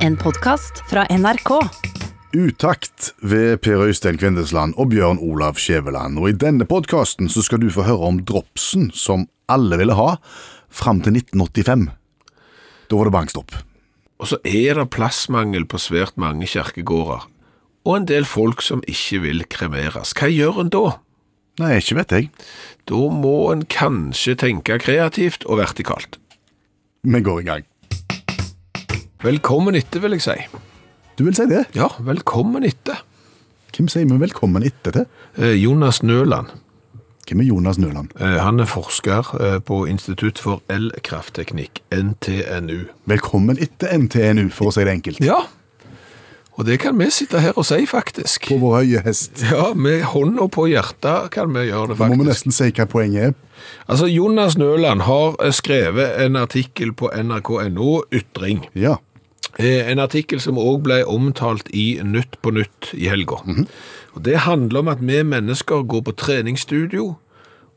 En podkast fra NRK. Utakt ved Per Øystein Kvindesland og Bjørn Olav Skjæveland. Og I denne podkasten skal du få høre om dropsen som alle ville ha fram til 1985. Da var det bankstopp. Og så er det plassmangel på svært mange kirkegårder, og en del folk som ikke vil kremeres. Hva gjør en da? Nei, ikke vet jeg. Da må en kanskje tenke kreativt og vertikalt. Vi går i gang. Velkommen etter, vil jeg si. Du vil si det? Ja, velkommen etter. Hvem sier vi velkommen etter til? Eh, Jonas Nøland. Hvem er Jonas Nøland? Eh, Han er forsker eh, på Institutt for elkraftteknikk, NTNU. Velkommen etter NTNU, for å si det enkelt. Ja, og det kan vi sitte her og si, faktisk. På vår høye hest. Ja, med hånda på hjertet kan vi gjøre det, Da må vi nesten si hva poenget er. Altså, Jonas Nøland har skrevet en artikkel på nrk.no, Ytring. Ja. Eh, En artikkel som også ble omtalt i Nytt på Nytt i helga. Og Det handler om at vi mennesker går på treningsstudio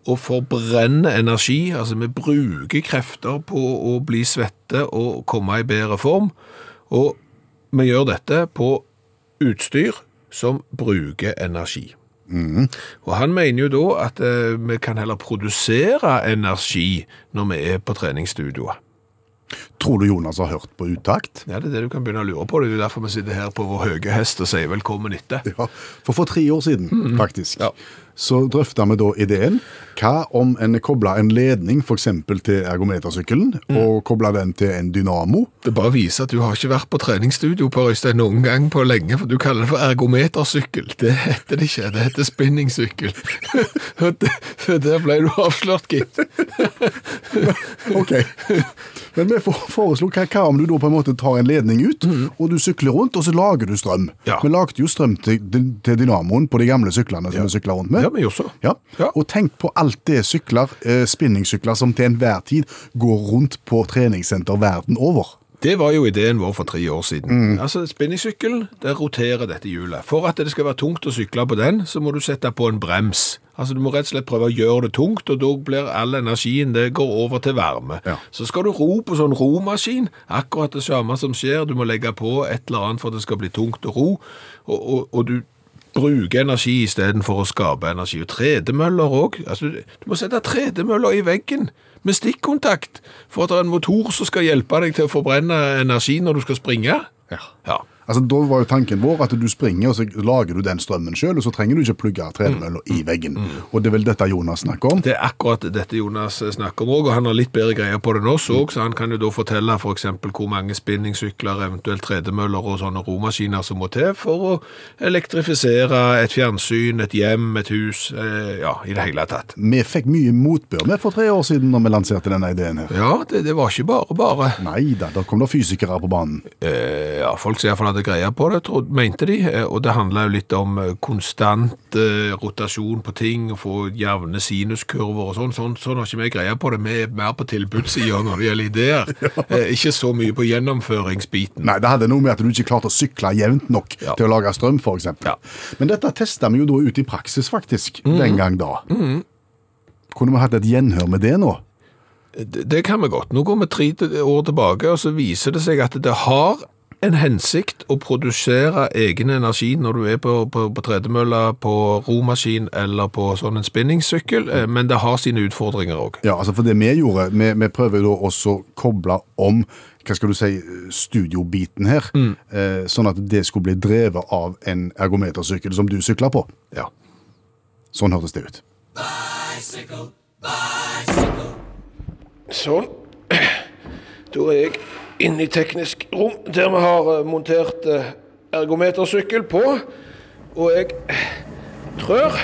og forbrenner energi. Altså vi bruker krefter på å bli svette og komme i bedre form. Og vi gjør dette på utstyr som bruker energi. Og han mener jo da at eh, vi kan heller produsere energi når vi er på treningsstudioet. Tror du Jonas har hørt på Utakt? Ja, det er det du kan begynne å lure på. Det er derfor vi sitter her på vår høye hest og sier velkommen etter. Ja, for for tre år siden, faktisk, Ja. Så drøfta vi da ideen. Hva om en kobla en ledning f.eks. til ergometersykkelen, og kobla den til en dynamo? Det bare viser at du har ikke vært på treningsstudio på Øystein noen gang på lenge, for du kaller det for ergometersykkel. Det heter det ikke, det heter spinningsykkel. Der ble du avslørt, gitt. Ok. Men vi foreslo hva, hva om du da på en måte tar en ledning ut, og du sykler rundt, og så lager du strøm. Ja. Vi lagde jo strøm til, til dynamoen på de gamle syklene som vi sykla rundt med. Ja, vi gjorde så. Ja. Ja. Og tenk på alt det sykler, eh, spinningsykler, som til enhver tid går rundt på treningssenter verden over. Det var jo ideen vår for tre år siden. Altså, Spinningsykkelen det roterer dette hjulet. For at det skal være tungt å sykle på den, så må du sette på en brems. Altså, Du må rett og slett prøve å gjøre det tungt, og da blir all energien det går over til varme. Ja. Så skal du ro på sånn romaskin, akkurat det samme som skjer. Du må legge på et eller annet for at det skal bli tungt å ro, og, og, og du bruker energi istedenfor å skape energi. Og tredemøller òg. Altså, du må sette tredemøller i veggen med stikkontakt for at det er en motor som skal hjelpe deg til å forbrenne energi når du skal springe. Ja. Ja. Altså, Da var jo tanken vår at du springer og så lager du den strømmen sjøl, og så trenger du ikke plugge tredemølla i veggen. Og det er vel dette Jonas snakker om? Det er akkurat dette Jonas snakker om òg, og han har litt bedre greier på det enn oss òg, så han kan jo da fortelle f.eks. hvor mange spinningsykler, eventuelt tredemøller og sånne romaskiner som må til for å elektrifisere et fjernsyn, et hjem, et hus, eh, ja, i det hele tatt. Vi fikk mye motbør med for tre år siden når vi lanserte denne ideen her. Ja, det, det var ikke bare bare. Nei da, da kom det fysikere på banen. Eh, ja, folk som iallfall hadde greie på det, mente de. eh, Og det handla jo litt om eh, konstant eh, rotasjon på ting, og få jevne sinuskurver og sånn. Sånn, sånn har ikke vi greie på det. Vi er mer på tilbudssida når det gjelder ideer. eh, ikke så mye på gjennomføringsbiten. Nei, det hadde noe med at du ikke klarte å sykle jevnt nok Ja. til å lage strøm, f.eks. Ja. Men dette testa vi jo da ut i praksis, faktisk, den gang da. Kunne vi hatt et gjenhør med det nå? Det, det kan vi godt. Nå går vi tre år tilbake, og så viser det seg at det har en hensikt å produsere egen energi når du er på, på, på tredemølla, på romaskin eller på sånn en spinningsykkel, eh, men det har sine utfordringer òg. Ja, altså for det vi gjorde, vi, vi prøver jo da også å koble om hva skal du si, studiobiten her, eh, sånn at det skulle bli drevet av en ergometersykkel som du sykler på. Ja. Sånn hørtes det ut. Bicycle Sånn. Da er jeg inne i teknisk rom, der vi har eh, montert eh, ergometersykkel på. Og jeg trør.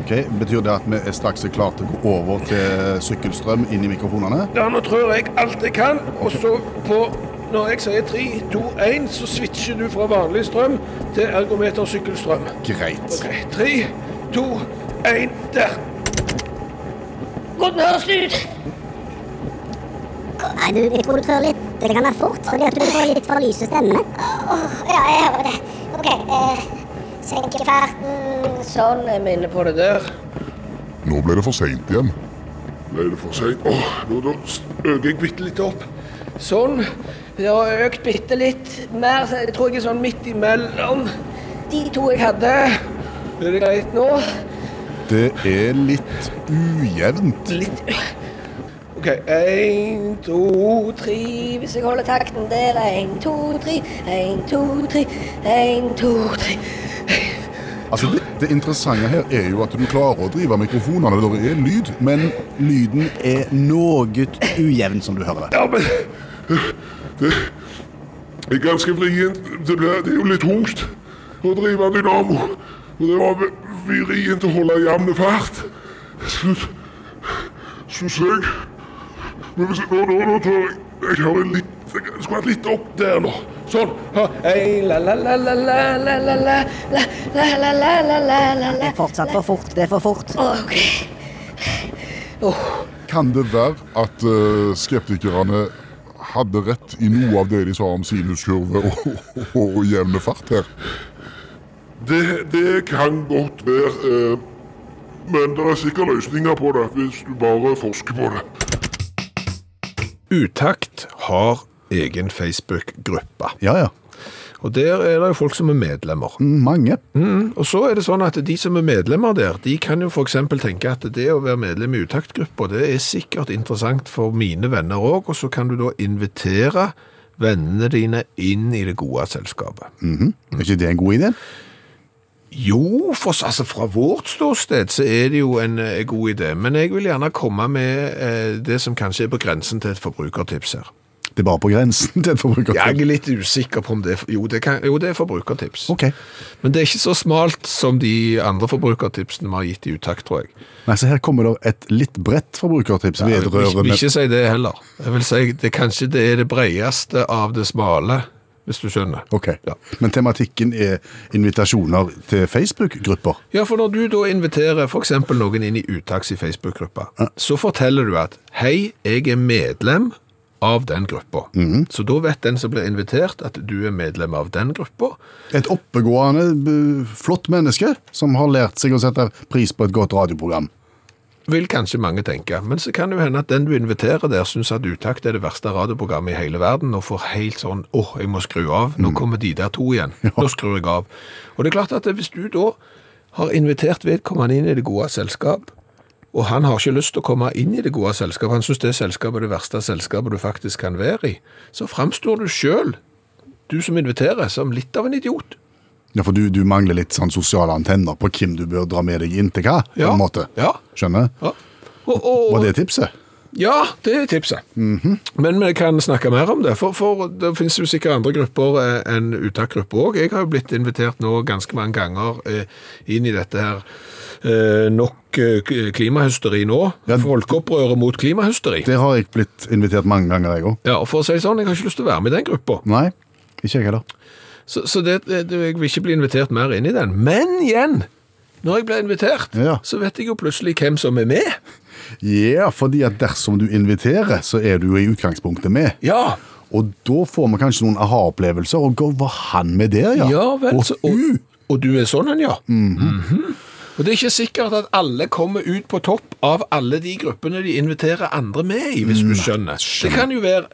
Ok, Betyr det at vi er straks er klare til å gå over til sykkelstrøm inn i mikrofonene? Ja, nå trør jeg alt jeg kan, og så på når jeg sier 3, 2, 1, så switcher du fra vanlig strøm til ergometersykkelstrøm. Greit. Ok, 3, 2, 1, der. Hvordan høres det ut? Nei, du, jeg tror du trør litt det kan være fort, fordi at du får litt for lyse stemme. Ja, jeg hører det. OK. Eh, senke farten. Sånn, er vi inne på det der. Nå ble det for seint igjen. Ble det for seint? Åh, nå øker jeg bitte litt opp. Sånn. Det har økt bitte litt mer, så jeg tror jeg er sånn midt imellom de to jeg hadde. Er det greit nå? Det er litt ujevnt. Litt OK. Én, to, tre Hvis jeg holder takten der. Én, to, tre. Én, to, tre. Én, to, tre. Altså, det, det interessante her er jo at du klarer å drive mikrofonene. når Det er lyd, men lyden er noe ujevn, som du hører det. Ja, men Det er ganske vrient. Det, det er jo litt tungt å drive dynamo. Og det var vrient å holde jevn fart. Syns Slutt. jeg. Men hvis jeg, nå, nå, nå, jeg, jeg har en litt jeg skulle hatt litt opp der nå. Sånn. Det er fortsatt for fort. Det er for fort. Kan det være at skeptikerne hadde rett i noe av det de sa om sinuskurve og, og, og jevne fart her? Det, det kan godt være. Men det er sikkert løsninger på det hvis du bare forsker på det. Utakt har egen Facebook-gruppe. Ja, ja. Og der er det jo folk som er medlemmer. Mange. Og så er det sånn at de som er medlemmer der, de kan jo f.eks. tenke at det å være medlem i utaktgruppa, det er sikkert interessant for mine venner òg, og så kan du da invitere vennene dine inn i det gode selskapet. Er ikke det en god idé? Jo, for altså, fra vårt ståsted så er det jo en eh, god idé, men jeg vil gjerne komme med eh, det som kanskje er på grensen til et forbrukertips her. Det er bare på grensen til et forbrukertips. Jeg er litt usikker på om det er, jo, det kan, jo, det er forbrukertips. Ok. Men det er ikke så smalt som de andre forbrukertipsene vi har gitt i utakt, tror jeg. Nei, så her kommer det et litt bredt forbrukertips Jeg vil, ikke- vil vedrørende ikke si det heller. Jeg vil si det kanskje det er det bredeste av det smale, hvis du skjønner. Ok, Ja. men tematikken er invitasjoner til Facebook-grupper. Ja, for når du da inviterer eksempel noen inn i Utaks i Facebook-gruppa, så forteller du at hei, jeg er medlem av den gruppa. Så da vet den som blir invitert at du er medlem av den gruppa. Et oppegående, flott menneske som har lært seg å sette pris på et godt radioprogram. Vil kanskje mange tenke, men så kan det jo hende at den du inviterer der synes at Utakt er det verste radioprogrammet i hele verden, og får helt sånn, åh, jeg må skru av, nå kommer de der to igjen, nå skrur jeg av. Og det er klart at hvis du da har invitert vedkommende inn i det gode selskap, og han har ikke lyst til å komme inn i det gode selskapet, han synes det selskapet er det verste selskapet du faktisk kan være i, så fremstår du selv, du som inviterer, som litt av en idiot. Ja, for du, du mangler litt sånn sosiale antenner på hvem du bør dra med deg inn til hva, på en måte. ja. Skjønner? Ja. Og, og, Var det tipset? Ja, det er tipset. Men vi kan snakke mer om det, for, for det finnes jo sikkert andre grupper eh, enn uttakgrupper òg. Jeg har jo blitt invitert nå ganske mange ganger eh, inn i dette her eh, nok klimahysteri nå. Ja, Folkeopprøret mot klimahysteri. Det har jeg blitt invitert mange ganger, jeg òg. Ja, og for å si det sånn, jeg har ikke lyst til å være med i den gruppa. Nei, ikke jeg heller. Så, så det, det, jeg vil ikke bli invitert mer inn i den. Men igjen, når jeg blir invitert, Ja. så vet jeg jo plutselig hvem som er med. Ja, fordi at dersom du inviterer, så er du jo i utgangspunktet med. Ja, Og da får vi kanskje noen aha-opplevelser. Og hva var han med der, ja? Ja vel, og så, og, og du er sånn en, ja. Mhm. Og det er ikke sikkert at alle kommer ut på topp av alle de gruppene de inviterer andre med i, hvis du skjønner. Det kan jo være,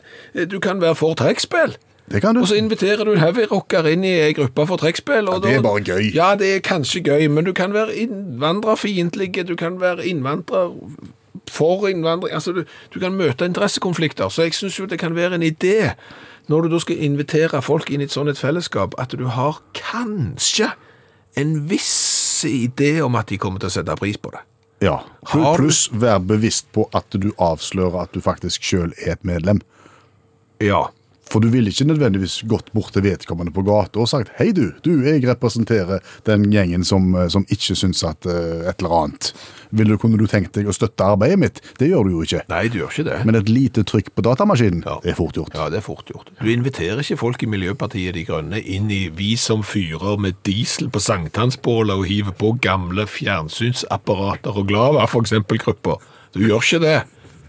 du kan være for trekkspill. Det kan du. Og så inviterer du en heavyrocker inn i ei gruppe for trekkspill. Ja, det er bare gøy. Ja, det er kanskje gøy, men du kan være innvandrerfiendtlig, du kan være innvandrer for innvandring. Altså, du, du kan møte interessekonflikter. Så jeg syns jo det kan være en idé, når du da skal invitere folk inn i et sånt et fellesskap, at du har kanskje en viss idé om at de kommer til å sette pris på det. Ja. Pluss vær bevisst på at du avslører at du faktisk sjøl er et medlem. Ja. For du ville ikke nødvendigvis gått bort til vedkommende på gata og sagt Hei, du, du, jeg representerer den gjengen som, eh, som ikke syns at uh, et eller annet. Vil du, kunne du tenkt deg å støtte arbeidet mitt? Det gjør du jo ikke. Nei, du gjør ikke det. Men et lite trykk på datamaskinen Ja. er fort gjort. Ja, det er fort gjort. Du inviterer ikke folk i Miljøpartiet De Grønne inn i vi som fyrer med diesel på sankthansbålet og hiver på gamle fjernsynsapparater og glava, eksempel grupper. Du gjør ikke det.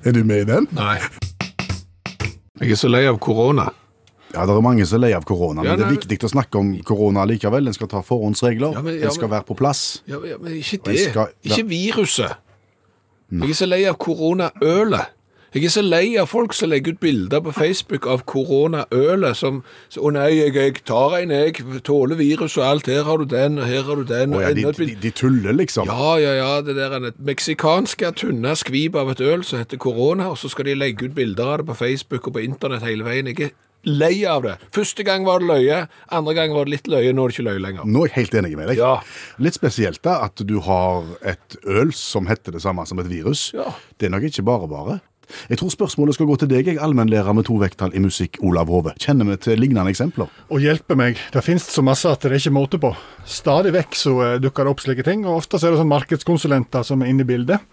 Er du med i den? Nei. Jeg er så lei av korona. Ja, det er mange som er lei av korona, Ja, men det er viktig å snakke om korona likevel. En skal ta forhåndsregler, Ja, men- ja, en skal være på plass. Ja, men ikke det. skal- Ikke viruset. Jeg er så lei av koronaølet. Jeg er så lei av folk som legger ut bilder på Facebook av koronaølet som Å 'Å nei, jeg, jeg tar en, jeg. Tåler virus og alt. Her har du den, og her har du den.' Oh, ja, de, de, de tuller, liksom. ja, ja, ja, det der er et meksikanske tynne skvip av et øl som heter korona, og så skal de legge ut bilder av det på Facebook og på internett hele veien. Jeg er lei av det. Første gang var det løye, andre gang var det litt løye, nå er det ikke løye lenger. Nå er jeg helt enig med deg. Ja. Litt spesielt da at du har et øl som heter det samme som et virus. Ja. Det er nok ikke bare bare. Jeg tror spørsmålet skal gå til deg, jeg allmennlærer med to vekttall i musikk, Olav Hove. Kjenner vi til lignende eksempler? Og hjelpe meg. Det finnes så masse at det er ikke måte på. Stadig vekk så eh, dukker det opp slike ting, og ofte så er det sånn markedskonsulenter som er inne i bildet.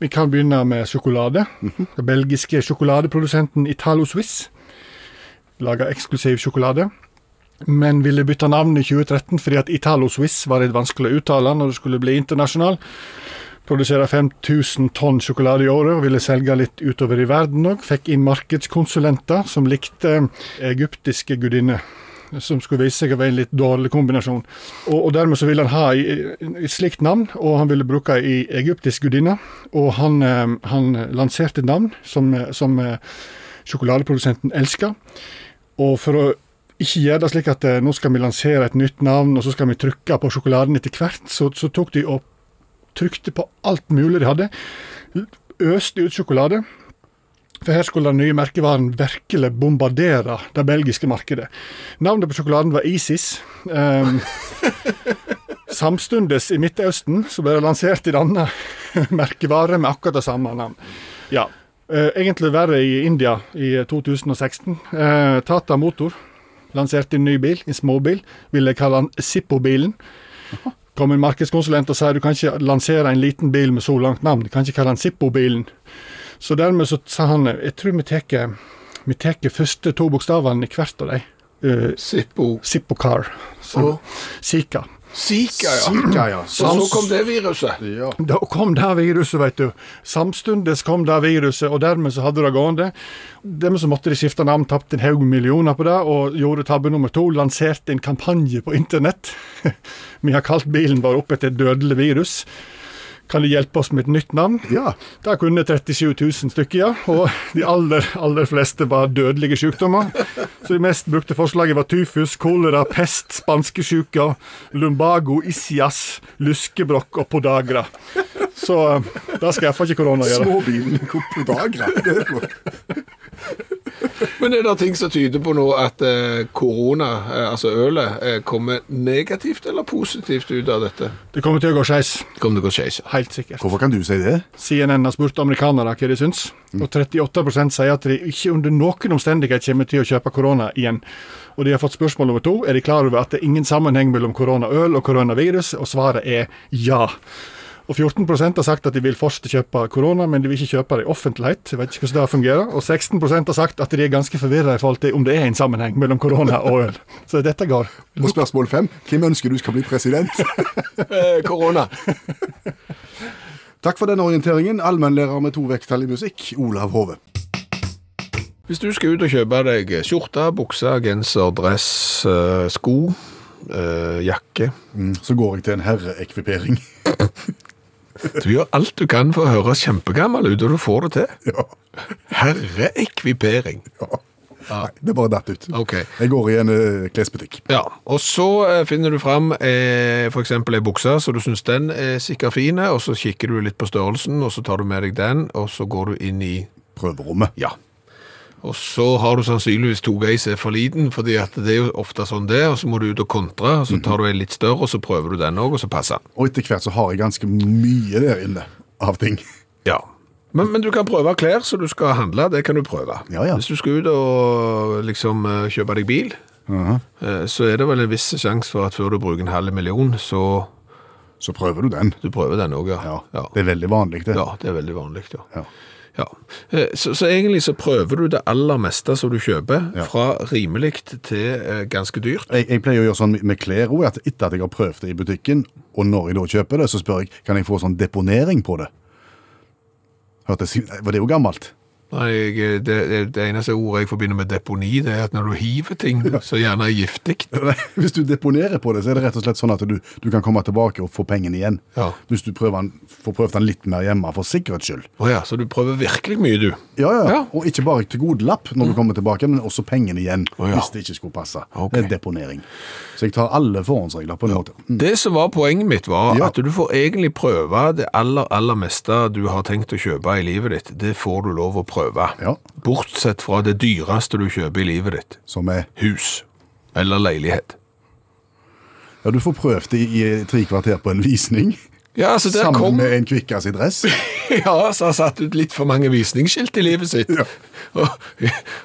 Vi kan begynne med sjokolade. Den belgiske sjokoladeprodusenten Italo Swiss lager eksklusiv sjokolade. Men ville bytte navn i 2013 fordi at Italo Swiss var litt vanskelig å uttale når det skulle bli internasjonal. Produserer 5000 tonn sjokolade i året og ville selge litt utover i verden òg. Fikk inn markedskonsulenter som likte egyptiske gudinner. Som skulle vise seg å være en litt dårlig kombinasjon. Og, og dermed så ville han ha et slikt navn, og han ville bruke ei egyptisk gudinne. Og han, eh, han lanserte et navn som, eh, som eh, sjokoladeprodusenten elska. Og for å ikke gjøre det slik at nå skal vi lansere et nytt navn, og så skal vi trykke på sjokoladen etter hvert, så, så tok de og trykte på alt mulig de hadde. Øste ut sjokolade. For her skulle den nye merkevaren virkelig bombardere det belgiske markedet. Navnet på sjokoladen var Isis. Um, samstundes i Midtøsten så ble det lansert en annen merkevare med akkurat det samme navn. Ja, Uh, egentlig verre i India i 2016. Uh, Tata Motor lanserte en ny bil, en småbil. Ville kalle den Zippo-bilen. Kom en markedskonsulent og sa du kan ikke lansere en liten bil med så langt navn. Du kan ikke kalle den Zippo-bilen. Så dermed så sa han jeg tror vi tar vi tar første to bokstavene i hvert av dem. Uh, Zippo. Zippo Car. Så, Sika. Zika, ja. Sika, ja. Og så kom det viruset. Ja. Da kom det viruset, vet du. Samtidig kom det viruset, og dermed så hadde det gående. Dermed så måtte de skifte navn, tapte en haug millioner på det, og gjorde tabbe nummer to. Lanserte en kampanje på internett. Vi har kalt bilen vår opp etter et dødelig virus. Kan du hjelpe oss med et nytt navn? Ja. Det kunne 37 000 stykker, ja. Og de aller, aller fleste var dødelige sykdommer. Så de mest brukte forslaget var tyfus, kolera, pest, spanskesjuka, lumbago, ischias, luskebrokk og podagra. Så eh, det skal iallfall ikke korona gjøre. Småbilen podagra, Det er flott. Men er det ting som tyder på nå at eh, korona, eh, altså ølet, eh, kommer negativt eller positivt ut av dette? Det kommer til å gå skeis. Kommer til å gå skeis? Helt sikkert. Hvorfor kan du si det? CNN har spurt amerikanere hva de syns, og 38% sier at de ikke under noen omstendighet kommer til å kjøpe korona igjen. Og de har fått spørsmål nummer to. Er de klar over at det er ingen sammenheng mellom koronaøl og koronavirus? Og svaret er ja. Og 14% har sagt at de vil fortsatt kjøpe korona, men de vil ikke kjøpe det i offentlighet. Jeg vet ikke hvordan det fungerer. Og 16% har sagt at de er ganske forvirra i forhold til om det er en sammenheng mellom korona og øl. Så dette går. Og spørsmål fem. Hvem ønsker du skal bli president? Eh, korona. Takk for denne orienteringen. Allmennlærer med to vekttall i musikk, Olav Hove. Hvis du skal ut og kjøpe deg skjorte, bukse, genser, dress, eh, sko, jakke jakke Så går jeg til en herreekvipering. Du gjør alt du kan for å høres kjempegammel ut, og du får det til. Ja. Herreekvipering. Nei, det bare datt ut. Ok. Jeg går i en eh, klesbutikk. Ja, og så eh, finner du fram eh, for eksempel en bukse, så du synes den er sikkert fine, og så kikker du litt på størrelsen, og så tar du med deg den, og så går du inn i Prøverommet. Ja. Og så har du sannsynligvis to som er for liten, fordi at det er jo ofte sånn det, og så må du ut og kontre, og så tar du en litt større, og så prøver du den òg, og så passer den. Og etter hvert så har jeg ganske mye der inne av ting. Ja. Men, men du kan prøve klær så du skal handle, det kan du prøve. Ja, ja. Hvis du skal ut og liksom eh, kjøpe deg bil, eh, så er det vel en viss sjanse for at før du bruker en halv million, så Så prøver du den. du prøver den òg, ja. Ja, ja. Det er veldig vanlig, det. Ja, det er veldig vanlig, ja. Ja. Eh, Så, så egentlig så prøver du det aller meste som du kjøper, Ja. fra rimelig til eh, ganske dyrt. Jeg, jeg pleier å gjøre sånn med klær òg, at etter at jeg har prøvd det i butikken, og når jeg da kjøper det, så spør jeg kan jeg få sånn deponering på det. Hørte, var det jo gammelt? Nei, jeg, det, det, eneste ordet jeg forbinder med deponi, det er at når du hiver ting så gjerne er giftig. Hvis du deponerer på det, så er det rett og slett sånn at du, du kan komme tilbake og få pengene igjen. Ja. Hvis du prøver får prøvd den litt mer hjemme for sikkerhets skyld. Oh ja, så du prøver virkelig mye, du. Ja, ja, Ja. Og ikke bare til god lapp når du kommer tilbake, men også pengene igjen Oh, hvis det ikke skulle passe. Okay. Det er deponering. Så jeg tar alle forhåndsregler på en måte. Mm. Det som var poenget mitt var at du får egentlig prøve det aller, aller meste du har tenkt å kjøpe i livet ditt. Det får du lov å prøve. Ja. Bortsett fra det dyreste du kjøper i livet ditt. Som er Hus. Eller leilighet. Ja, du får prøvd det i eh, tre kvarter på en visning. Ja, altså der Sammen kom... med en Kvikkas i dress. Ja, så har satt ut litt for mange visningsskilt i livet sitt. Ja. Og,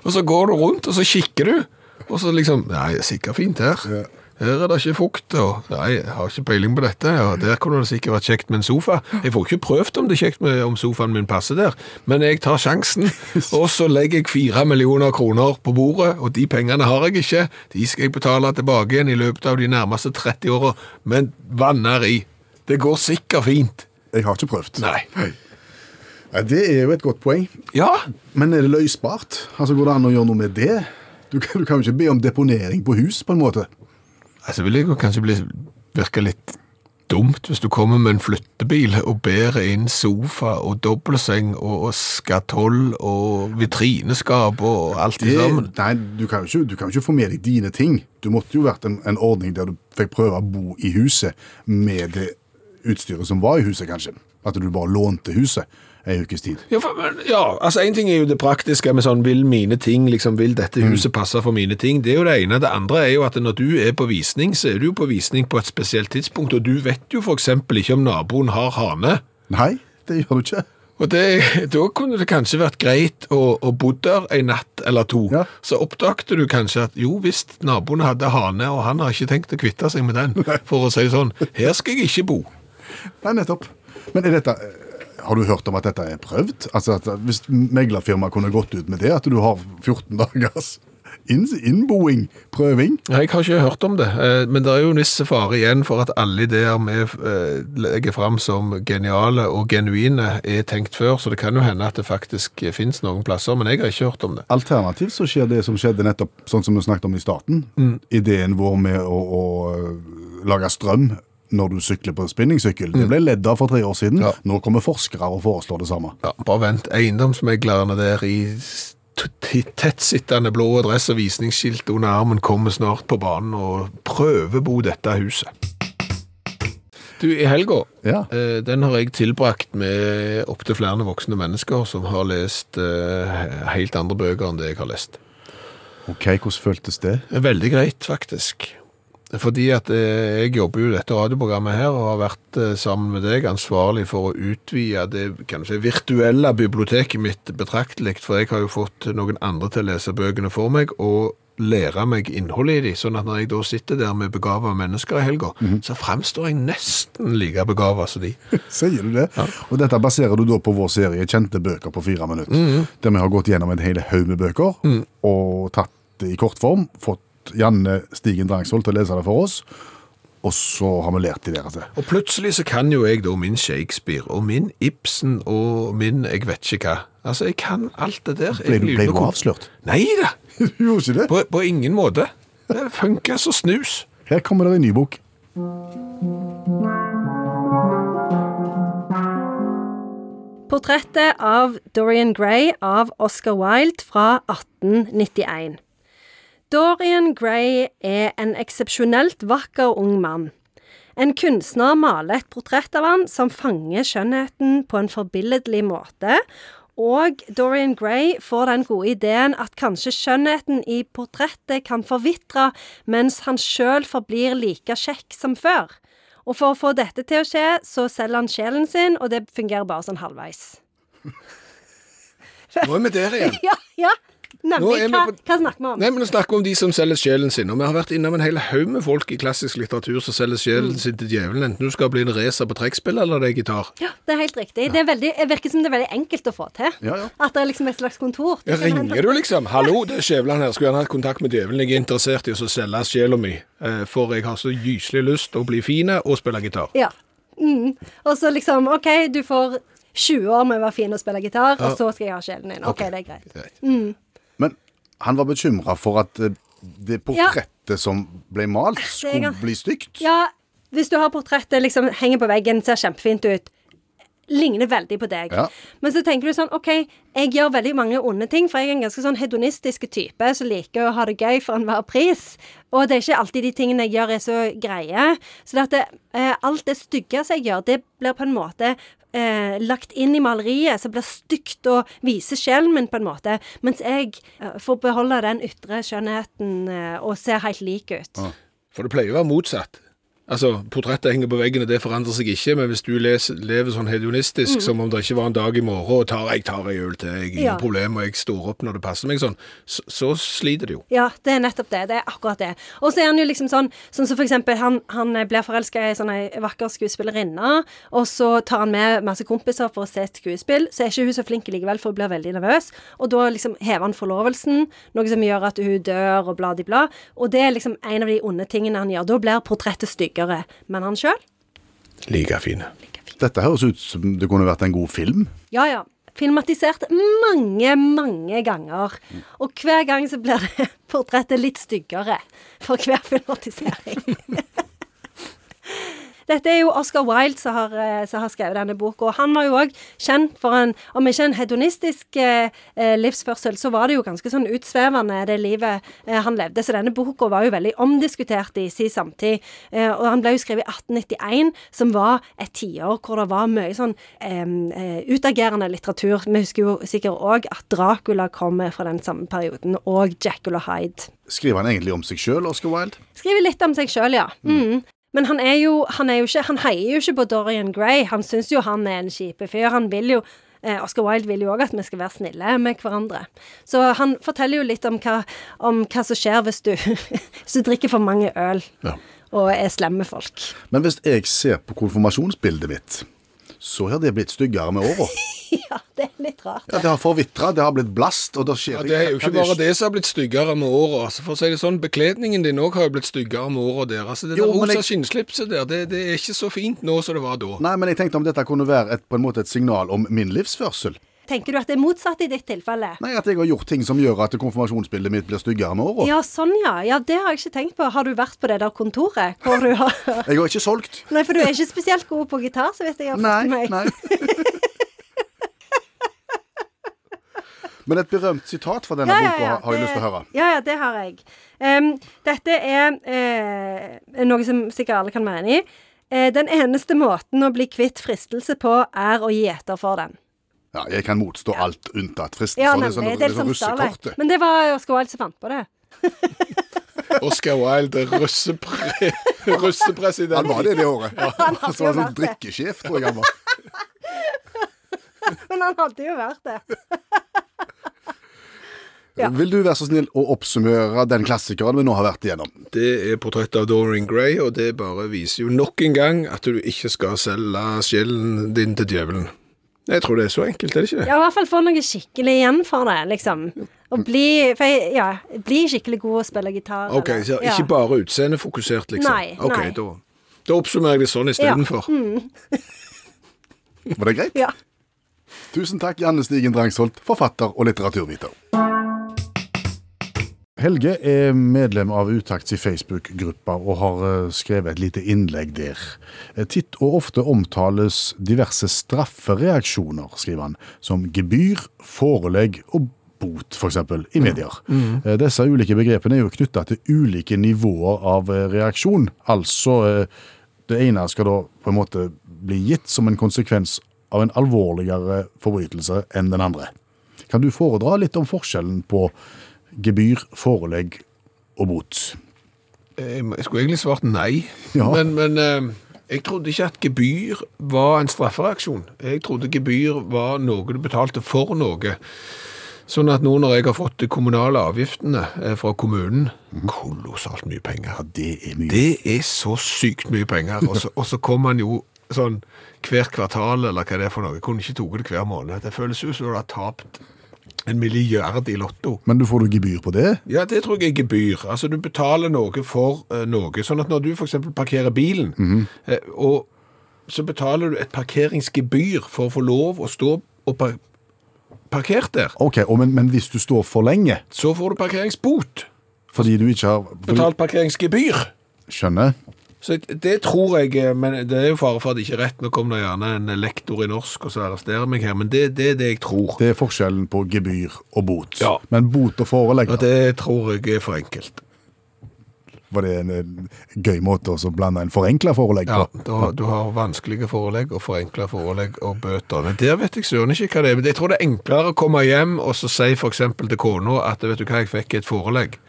og så går du rundt, og så kikker du. Og så liksom Nei, er sikkert fint her. Ja. Her er det ikke fukt, og nei, jeg har ikke peiling på dette. Ja, der kunne det sikkert vært kjekt med en sofa. Jeg får ikke prøvd om det er kjekt med, om sofaen min passer der, men jeg tar sjansen. Og så legger jeg fire millioner kroner på bordet, og de pengene har jeg ikke. De skal jeg betale tilbake igjen i løpet av de nærmeste 30 åra, men vanner i. Det går sikkert fint. Jeg har ikke prøvd. Nei. Ja, det er jo et godt poeng. Ja, Men er det løsbart? Altså, Går det an å gjøre noe med det? Du kan, du kan jo ikke be om deponering på hus, på en måte. Altså vil jeg kanskje bli, virke litt dumt hvis du kommer med en flyttebil og bærer inn sofa og dobbeltseng og, skatoll og vitrineskap og alt Det, sammen. nei, du kan, jo ikke, du kan jo ikke få med deg dine ting. Du måtte jo vært en, en ordning der du fikk prøve å bo i huset med det utstyret som var i huset, kanskje. At du bare lånte huset en ukes tid. Ja, for, men, ja, altså en ting er jo det praktiske med sånn, vil mine ting, liksom, vil dette huset passe for mine ting? Det er jo det ene. Det andre er jo at når du er på visning, så er du jo på visning på et spesielt tidspunkt, og du vet jo eksempel ikke om naboen har hane. Nei, det gjør du ikke. Og det, da kunne det kanskje vært greit å, å bo der en natt eller to. Ja. Så oppdagte du kanskje at jo visst, naboen hadde hane, og han har ikke tenkt å kvitte seg med den. For å si sånn, her skal jeg ikke bo. Nei, nettopp. Men er dette, har du hørt om at dette er prøvd? Altså at Hvis meglerfirmaet kunne gått ut med det, at du har 14 dagers innboing, prøving Jeg har ikke hørt om det, eh, men det er jo en viss fare igjen for at alle ideer vi eh, legger fram som geniale og genuine er tenkt før, så det kan jo hende at det faktisk finnes noen plasser, men jeg har ikke hørt om det. Alternativt så skjer det som skjedde nettopp, sånn som vi snakket om i starten. Ideen vår med å, å øh, lage strøm når du sykler på spinningsykkel. Det ble ledd av for tre år siden. Ja. Nå kommer forskere og foreslår det samme. Ja, bare vent. Eiendomsmeglerne der i tettsittende blå dress og visningsskilt under armen kommer snart på banen og prøvebo dette huset. Du, i helga, Ja. eh, den har jeg tilbrakt med opptil flere voksne mennesker som har lest eh, helt andre bøker enn det jeg har lest. Ok, hvordan føltes det? Veldig greit, faktisk. Fordi at eh, jeg jobber jo dette radioprogrammet her, og har vært eh, sammen med deg ansvarlig for å utvide det kan du si, virtuelle biblioteket mitt betraktelig, for jeg har jo fått noen andre til å lese bøkene for meg, og lære meg innholdet i de, sånn at når jeg da sitter der med begava mennesker i helga, så fremstår jeg nesten like begava som de. Sier du det? Og dette baserer du da på vår serie Kjente bøker på fire minutter. Der vi har gått gjennom en hel haug med bøker og tatt det i kortform. Fått Janne Stigen Drangsvold til å lese det for oss. Og så har vi lært de deres. Og plutselig så kan jo jeg da min Shakespeare, og min Ibsen, og min jeg vet ikke hva. Altså, jeg kan alt det der. Ble, ble du avslørt? Nei da, Du gjorde ikke det? på, på ingen måte. Det funker så snus. Her kommer det en ny bok. Portrettet av Dorian Gray av Oscar Wilde fra 1891. Dorian Gray er en eksepsjonelt vakker ung mann. En kunstner maler et portrett av han som fanger skjønnheten på en forbilledlig måte, og Dorian Gray får den gode ideen at kanskje skjønnheten i portrettet kan forvitre mens han sjøl forblir like kjekk som før. Og for å få dette til å skje, så selger han sjelen sin, og det fungerer bare sånn halvveis. Nå er vi der igjen. Ja, ja. Nemlig. Hva, på- hva snakker vi om? Nei, men Nå snakker vi om de som selger sjelen sin. Og vi har vært innom en hel haug med folk i klassisk litteratur som selger sjelen sin til djevelen, enten du skal bli en racer på trekkspill eller det er gitar. Ja, det er helt riktig. Det, er veldig, det virker som det er veldig enkelt å få til. Ja, ja. At det er liksom et slags kontor. Du ringer du liksom? 'Hallo, det er Skjævland her. Skulle gjerne hatt kontakt med djevelen. Jeg er interessert i å selge sjela mi, eh, for jeg har så gyselig lyst til å bli fin og spille gitar'. Ja. Mm. Og så liksom, OK, du får 20 år med å være fin og spille gitar, og så skal jeg ha sjelen din. OK, det er greit. Greit. Han var bekymra for at eh, det portrettet som ble malt, skulle bli stygt. Ja, hvis du har portrettet liksom henger på veggen, ser kjempefint ut. Ligner veldig på deg. Ja. Men så tenker du sånn OK, jeg gjør veldig mange onde ting, for jeg er en ganske sånn hedonistisk type som liker å ha det gøy for enhver pris. Og det er ikke alltid de tingene jeg gjør, er så greie. Så det, eh, alt det stygge som jeg gjør, det blir på en måte eh, lagt inn i maleriet, som blir stygt og viser sjelen min, på en måte. Mens jeg eh, får beholde den ytre skjønnheten eh, og ser helt lik ut. For det pleier å være motsatt. Altså, Portrettet henger på veggen, og det forandrer seg ikke, men hvis du leser, lever sånn hedonistisk, som om det ikke var en dag i morgen, og tar, jeg tar ei øl til, jeg, ingen Ja. problem, og jeg står opp når det passer meg sånn, så, så sliter det jo. Ja, det er nettopp det. Det er akkurat det. Og så er han jo liksom sånn Sånn som for eksempel han, han blir forelska i sånn ei vakker skuespillerinne, og så tar han med masse kompiser for å se et skuespill, så er ikke hun så flink likevel, for hun blir veldig nervøs. Og da liksom hever han forlovelsen, noe som gjør at hun dør, og bla, di, bla. Og det er liksom en av de onde tingene han gjør. Da blir portrettet styggere. Men han sjøl? Like fine. Dette høres ut som det kunne vært en god film. Ja, ja. Filmatisert mange, mange ganger. Og hver gang så blir det portrettet litt styggere for hver filmatisering. Dette er jo Oscar Wilde som har, eh, som har skrevet denne boka. Og han var jo òg kjent for en, om ikke en hedonistisk eh, eh, livsførsel, så var det jo ganske sånn utsvevende, det livet eh, han levde. Så denne boka var jo veldig omdiskutert i sin samtid. Eh, og han ble jo skrevet i 1891, som var et tiår hvor det var mye sånn eh, utagerende litteratur. Vi husker jo sikkert òg at Dracula kommer fra den samme perioden, og Jackal og Hyde. Skriver han egentlig om seg sjøl, Oscar Wilde? Skriver litt om seg sjøl, ja. Mm. Men han er jo Han er jo ikke Han heier jo ikke på Dorian Gray. Han syns jo han er en kjip fyr. Han vil jo eh, Oscar Wilde vil jo òg at vi skal være snille med hverandre. Så han forteller jo litt om hva, om hva som skjer hvis du, hvis du drikker for mange øl Ja. og er slemme folk. Men hvis jeg ser på konfirmasjonsbildet mitt, så har det blitt styggere med åra. ja, det er litt rart. Ja, det har forvitra, det har blitt blast, og det skjer Ja, det er jo ikke bare det som har blitt styggere med åra. Altså, for å si det sånn, bekledningen din òg har jo blitt styggere med åra der. Altså, det Jo, der rosa jeg- skinnslipset der, det, det er ikke så fint nå som det var da. Nei, men jeg tenkte om dette kunne være et, på en måte et signal om min livsførsel. Tenker du at det er motsatt i ditt tilfelle? Nei, at jeg har gjort ting som gjør at konfirmasjonsbildet mitt blir styggere med åra. Ja, sånn ja. Ja, det har jeg ikke tenkt på. Har du vært på det der kontoret hvor du har Jeg har ikke solgt. Nei, for du er ikke spesielt god på gitar, så vet jeg. har fått Nei, meg. nei. Men et berømt sitat fra denne boka har- har jeg det- lyst til å høre. Ja, ja, det har jeg. Um, dette er uh, noe som sikkert alle kan enig i. Uh, den eneste måten å bli kvitt fristelse på, er å gi etter for den. Ja, jeg kan motstå alt unntatt fristen. Ja, for det nemlig. er sånn, Det er det er litt sånn russekortet. Men det var Oscar Wilde som fant på det. Oscar Wilde, russepre russepresident. Han var det det året. Han hadde var sånn drikkesjef, tror jeg han var. Men han hadde jo vært det. Ja. Vil du være så snill å oppsummere den klassikeren vi nå har vært igjennom? Det er portrettet av Dorian Gray, og det bare viser jo nok en gang at du ikke skal selge sjelen din til djevelen. Jeg tror det er så enkelt, er det ikke det? Ja, i hvert fall få noe skikkelig igjen for det, liksom. Og bli, for jeg, ja, bli skikkelig god og spille gitar. Ok, eller- så ja. ikke bare utseendefokusert, liksom? Nei, Ok, nei. Da, da oppsummerer jeg det sånn istedenfor. Var det greit? Ja. Tusen takk, Janne Stigen Drangsholt, forfatter og litteraturviter. Helge er medlem av Utakts i Facebook-gruppa og har eh, skrevet et lite innlegg der. Eh, Titt og ofte omtales diverse straffereaksjoner, skriver han, som gebyr, forelegg og bot, f.eks., i medier. Mm. Disse ulike begrepene er jo knytta til ulike nivåer av eh, reaksjon. Altså, eh, det ene skal da på en måte bli gitt som en konsekvens av en alvorligere forbrytelse enn den andre. Kan du foredra litt om forskjellen på gebyr, forelegg og bot? Jeg skulle egentlig svart nei, Ja. men, men eh, jeg trodde ikke at gebyr var en straffereaksjon. Jeg trodde gebyr var noe du betalte for noe. Sånn at nå når jeg har fått de kommunale avgiftene eh, fra kommunen, kolossalt mye penger. Ja, det er mye. Det er så sykt mye penger, og så kommer man jo sånn hvert kvartal, eller hva det er for noe. Jeg kunne ikke tatt det hver måned. Det føles jo som du har tapt en milliard i lotto. Men du får du gebyr på det? Ja, det tror jeg er gebyr. Altså, du betaler noe for uh, noe. Sånn at når du eksempel parkerer bilen, eh, og så betaler du et parkeringsgebyr for å få lov å stå og par parkert der. Ok, men, men hvis du står for lenge Så får du parkeringsbot. fordi du ikke har Betalt parkeringsgebyr. Skjønner. Så det tror jeg, eh, men det er jo fare for at det ikke er rett. Nå kom det gjerne en lektor i norsk og så arresterer meg her, men det, det er det jeg tror. Det er forskjellen på gebyr og bot. Ja. Men bot og forelegg, Og det tror jeg er for enkelt. var det en, en gøy måte å blande en forenkla forelegg Ja, du du, du har vanskelige forelegg og forenkla forelegg og bøter. Men der vet jeg søren ikke hva det er. Men jeg tror det er enklere å komme hjem og så si f.eks. til kona at vet du hva, jeg fikk et forelegg.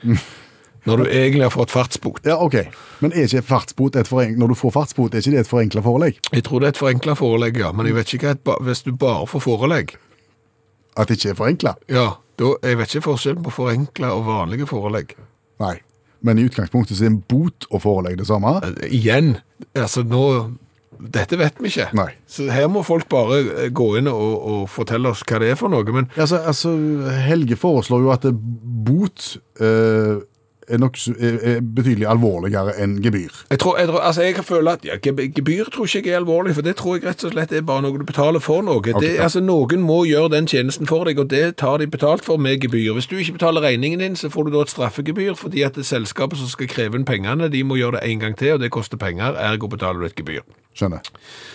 Når du egentlig har fått fartsbot. Ja, ok. Men er ikke fartsbot et forenkla, når du får fartsbot, er ikke det et forenkla forelegg? Jeg tror det er et forenkla forelegg, ja. Men jeg vet ikke hva et hvis du bare får forelegg. At det ikke er forenkla? Ja, da, jeg vet ikke forskjellen på forenkla og vanlige forelegg. Nei. Men i utgangspunktet så er en bot og forelegg det samme? Eh, Igjen, altså nå Dette vet vi ikke. Nei. Så her må folk bare eh, gå inn og, og fortelle oss hva det er for noe. Men Altså, altså Helge foreslår jo at bot eh, er, nok, er, betydelig alvorligere enn gebyr. jeg tror, jeg, altså jeg føler at ja, gebyr tror ikke jeg er alvorlig, for det tror jeg rett og slett er bare noe du betaler for noe. det, ja. altså Noen må gjøre den tjenesten for deg, og det tar de betalt for med gebyr. Hvis du ikke betaler regningen din, så får du da et straffegebyr, fordi at det selskapet som skal kreve inn pengene, de må gjøre det en gang til, og det koster penger, ergo betaler du et gebyr. Skjønner.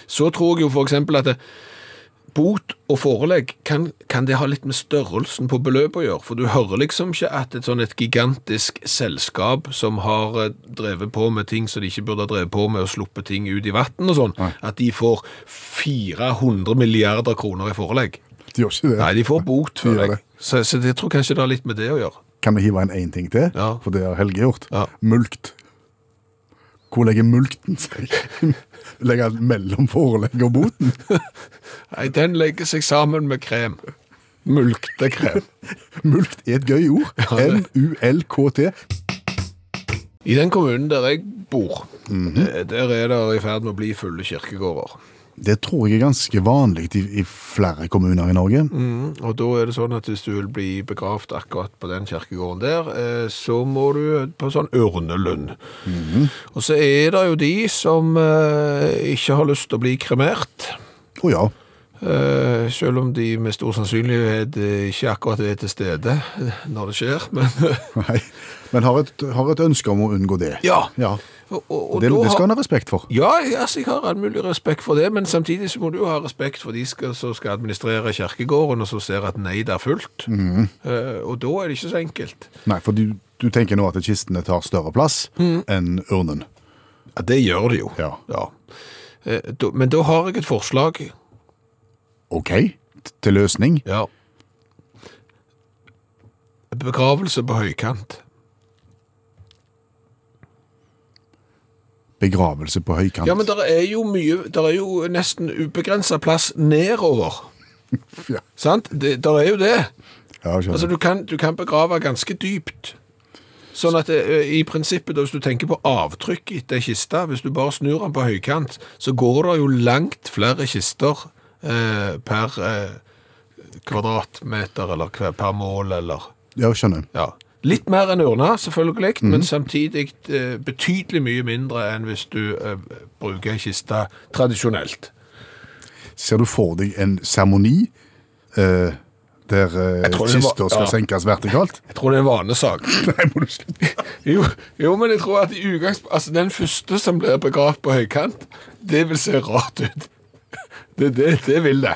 Så tror jeg jo eksempel at det, bot og forelegg, kan, kan det ha litt med størrelsen på beløpet å gjøre? For du hører liksom ikke at et sånn et gigantisk selskap som har eh, drevet på med ting som de ikke burde ha drevet på med, og sluppet ting ut i vann og sånn, at de får 400 milliarder kroner i forelegg. De gjør ikke det. Nei, de får bot, føler jeg. Så, så jeg tror kanskje det har litt med det å gjøre. Kan vi hive inn én ting til? Ja. For det har Helge gjort. Ja. Mulkt. Hvor legger mulkten seg? Legger den mellom forelegget og boten? Nei, den legger seg sammen med krem. Mulktekrem. Mulkt er et gøy ord. M-U-L-K-T. I den kommunen der jeg bor, eh, der er det i ferd med å bli fulle kirkegårder. Det tror jeg er ganske vanlig i, i flere kommuner i Norge. Mm, og da er det sånn at hvis du vil bli begravd akkurat på den kirkegården der, eh, så må du på sånn ørnelønn. Og så er det jo de som eh, ikke har lyst til å bli kremert. Å ja. Eh, selv om de med stor sannsynlighet eh, ikke akkurat er til stede når det skjer. Men Nei. Men har et, har et ønske om å unngå det. ja. Ja. Og, og, og Det, det skal han ha respekt for. Ja, altså, jeg har all mulig respekt for det, men samtidig så må du ha respekt for de som skal administrere kirkegården, og så ser at nei, det er fullt. Eh, og da er det ikke så enkelt. Nei, for du, du tenker nå at kistene tar større plass enn urnen. Ja, det gjør det jo. Ja. Eh, da, men da har jeg et forslag. OK, til løsning. Ja. Begravelse på høykant. Begravelse på høykant. Ja, men der er jo mye, der er jo nesten ubegrenset plass nedover. Ja, Sant? Det, der er jo det. ja. Altså, du kan, du kan begrave ganske dypt. Sånn at det, i prinsippet, da, hvis du tenker på avtrykk etter ei kiste, hvis du bare snur den på høykant, så går det jo langt flere kister eh, per eh, kvadratmeter, eller per mål, eller Ja, skjønner. ja. Litt mer enn urna, selvfølgelig, men samtidig eh, betydelig mye mindre enn hvis du eh, bruker ei kiste tradisjonelt. Ser du for deg en seremoni eh, der eh, kister skal ja. senkes vertikalt? Jeg tror det er en vanesak. Nei, må du slutte. Jo, jo, men jeg tror at i. Altså, den første som blir begravd på høykant, det vil se rart ut. Det, det, det vil det.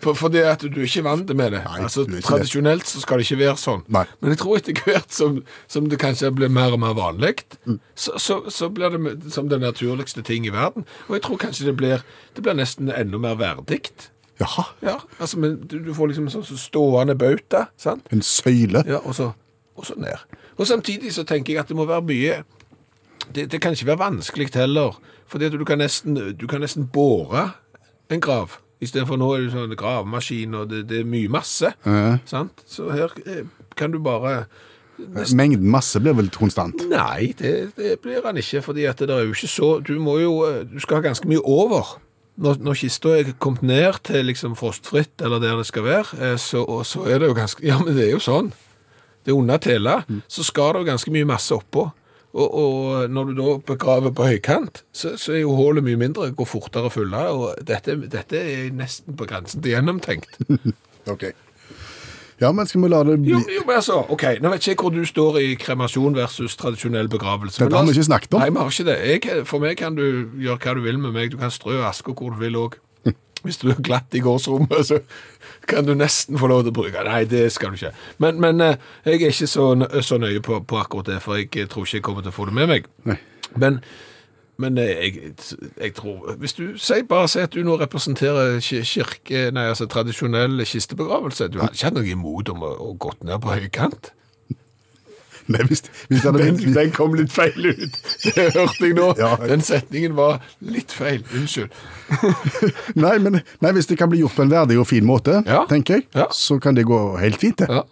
For, for det at du er ikke vant med det. Nei, altså, du er tradisjonelt så skal det ikke være sånn. Nei. Men jeg tror etter hvert som, som det kanskje blir mer og mer vanlig, Mm. så, så, så blir det som den naturligste ting i verden. Og jeg tror kanskje det blir, det blir nesten enda mer verdig. Jaha, Ja, altså, men du, du får liksom en sånn stående bauta, sant? en søyle. Ja, og så, og så ned. Og samtidig så tenker jeg at det må være mye Det, det kan ikke være vanskelig heller, fordi at du kan nesten, du kan nesten bore en grav. Istedenfor nå er det sånn gravemaskin, og det, det er mye masse. Ja. Sant? Så her eh, kan du bare Mengden masse blir vel konstant. Nei, det, det blir han ikke, fordi at det er jo ikke så Du må jo eh, Du skal ha ganske mye over. Når, når kista er kommet ned til liksom frostfritt, eller der det skal være, eh, så, så er det jo ganske Ja, men det er jo sånn. Det er under tela, så skal det jo ganske mye masse oppå. Og, og når du da begraver på høykant, så, så er jo hullet mye mindre, går fortere å fylle. Og dette, dette er nesten på grensen til gjennomtenkt. Ok. Ja, men skal vi la det bli Jo, jo, men altså, ok, Nå vet ikke jeg hvor du står i kremasjon versus tradisjonell begravelse. Dette har vi ikke snakket om. Nei, vi har ikke det. Jeg, for meg kan du gjøre hva du vil med meg. Du kan strø aske hvor du vil òg. Hvis du er glatt i gårdsrommet, så kan du nesten få lov til å bruke Nei, det skal du ikke. Men, men eh, jeg er ikke så, nø- så nøye på, på akkurat det, for jeg eh, tror ikke jeg kommer til å få det med meg. Nei. Men, men eh, jeg, jeg tror Hvis du sier bare si at du nå representerer kirke, nei, altså tradisjonell kistebegravelse Du hadde ikke hatt noe imot om å, å gått ned på høykant? Nei, hvis, hvis den, Den, den kom litt feil ut. Det hørte jeg nå. Ja. Den setningen var litt feil. Unnskyld. Nei, men nei, hvis det kan bli gjort på en verdig og fin måte, Ja. tenker jeg, Ja. så kan det gå helt fint, det.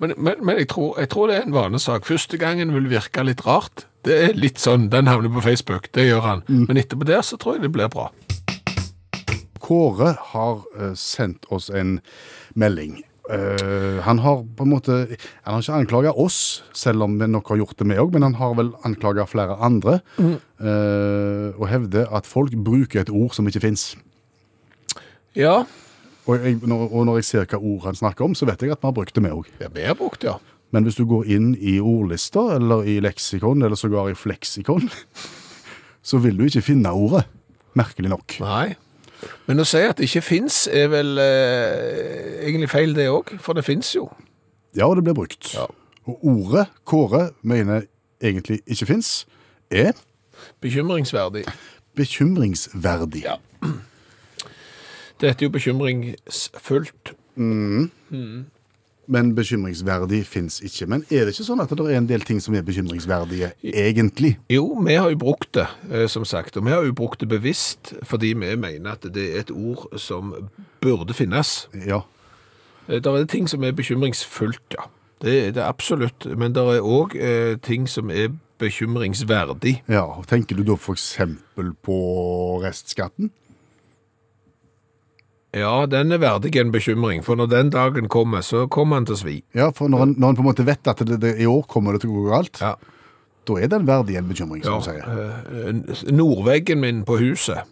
Men, men, men jeg, tror, jeg tror det er en vanesak. Første gangen vil virke litt rart. Det er litt sånn, Den havner på Facebook, det gjør han. Men etterpå der så tror jeg det blir bra. Kåre har eh, sendt oss en melding. Eh, han har på en måte Han har ikke anklaga oss, selv om vi nok har gjort det med òg, men han har vel anklaga flere andre. eh, og hevder at folk bruker et ord som ikke fins. Ja, Og, jeg- når- og når jeg ser hva ord han snakker om, så vet jeg at vi har brukt det, vi òg. ja vi har brukt ja. Men hvis du går inn i ordlister, eller i leksikon, eller sågar i fleksikon, så vil du ikke finne ordet. Merkelig nok. Nei. Men å si at det ikke fins, er vel eh, egentlig feil, det òg. For det fins jo. Ja, og det blir brukt. Ja. Og ordet Kåre mener egentlig ikke fins, er Bekymringsverdig. bekymringsverdig. Ja. Det heter jo bekymringsfullt. Men bekymringsverdig fins ikke. Men er det ikke sånn at det er en del ting som er bekymringsverdige, egentlig? Jo, vi har jo brukt det, eh, som sagt. Og vi har jo brukt det bevisst fordi vi mener at det er et ord som burde finnes. Ja. Det er ting som er bekymringsfullt, ja. Det er det absolutt. Men det er òg eh, ting som er bekymringsverdig. ja. Tenker du da f.eks. på restskatten? Ja, den er verdig en bekymring, for når den dagen kommer, så kommer han til å svi. Ja, for når en, når en på en måte vet at det, det, i år kommer det til å gå galt, Ja. da er den verdig en bekymring, som du sier. eh, Nordveggen min på huset,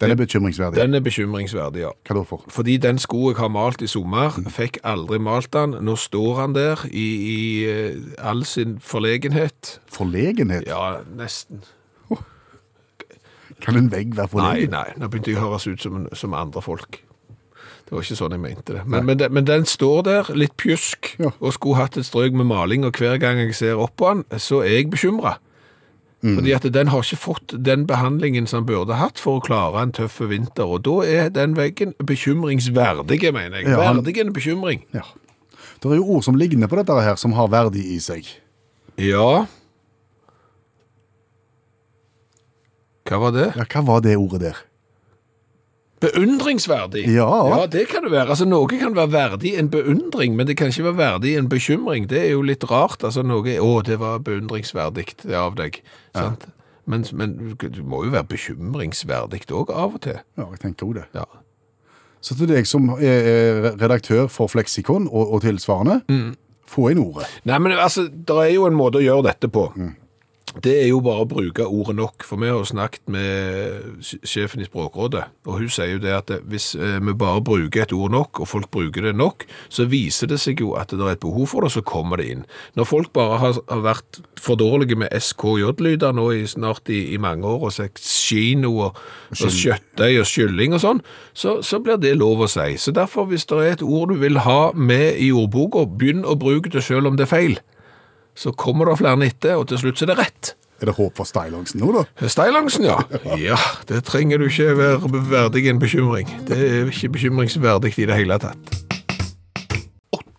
Den er bekymringsverdig. den er bekymringsverdig, ja. Hva da for? Fordi den sko jeg har malt i sommer, fikk aldri malt den. Nå står han der i, i eh, all sin forlegenhet. Forlegenhet? Ja, nesten. Kan en vegg være Nei, forlegen? nei, nå begynte jeg å høres ut som, som andre folk. Det var ikke sånn jeg mente det. Men, men, den- men den står der, litt pjusk, Ja. og skulle hatt et strøk med maling, og hver gang jeg ser opp på den, så er jeg bekymret. Fordi at den har ikke fått den behandlingen som den burde hatt for å klare en tøff vinter, og da er den veggen bekymringsverdig, mener jeg. Ja, han- Verdig en bekymring. Ja. Det er jo ord som ligner på dette her, som har verdi i seg. Ja. Hva var det? Ja, hva var det ordet der? Beundringsverdig. Ja. ja, det kan det være. Altså, Noe kan være verdig en beundring, men det kan ikke være verdig en bekymring. Det er jo litt rart. altså noe, Å, det var beundringsverdig av deg. sant? Men, men det må jo være bekymringsverdig òg, av og til. Ja, jeg tenker jo det. Ja. Så til deg som er redaktør for Fleksikon og, og tilsvarende, få inn ordet. Nei, men altså, det er jo en måte å gjøre dette på. Det er jo bare å bruke ordet nok, for vi har jo snakket med sjefen i Språkrådet, og hun sier jo det at hvis eh, vi bare bruker et ord nok, og folk bruker det nok, så viser det seg jo at det er et behov for det, så kommer det inn. Når folk bare har, har vært for dårlige med SKJ-lyder nå i, snart i, i mange år, og sagt kino og, og kjøttdeig og kylling og sånn, så, så blir det lov å si. Så derfor, hvis det er et ord du vil ha med i ordboka, begynn å bruke det selv om det er feil så kommer det flere etter, og til slutt så er det rett. Er det håp for stylongsen nå, da? Stylongsen, ja. Ja, det trenger du ikke være verdig en bekymring. Det er ikke bekymringsverdig i det hele tatt.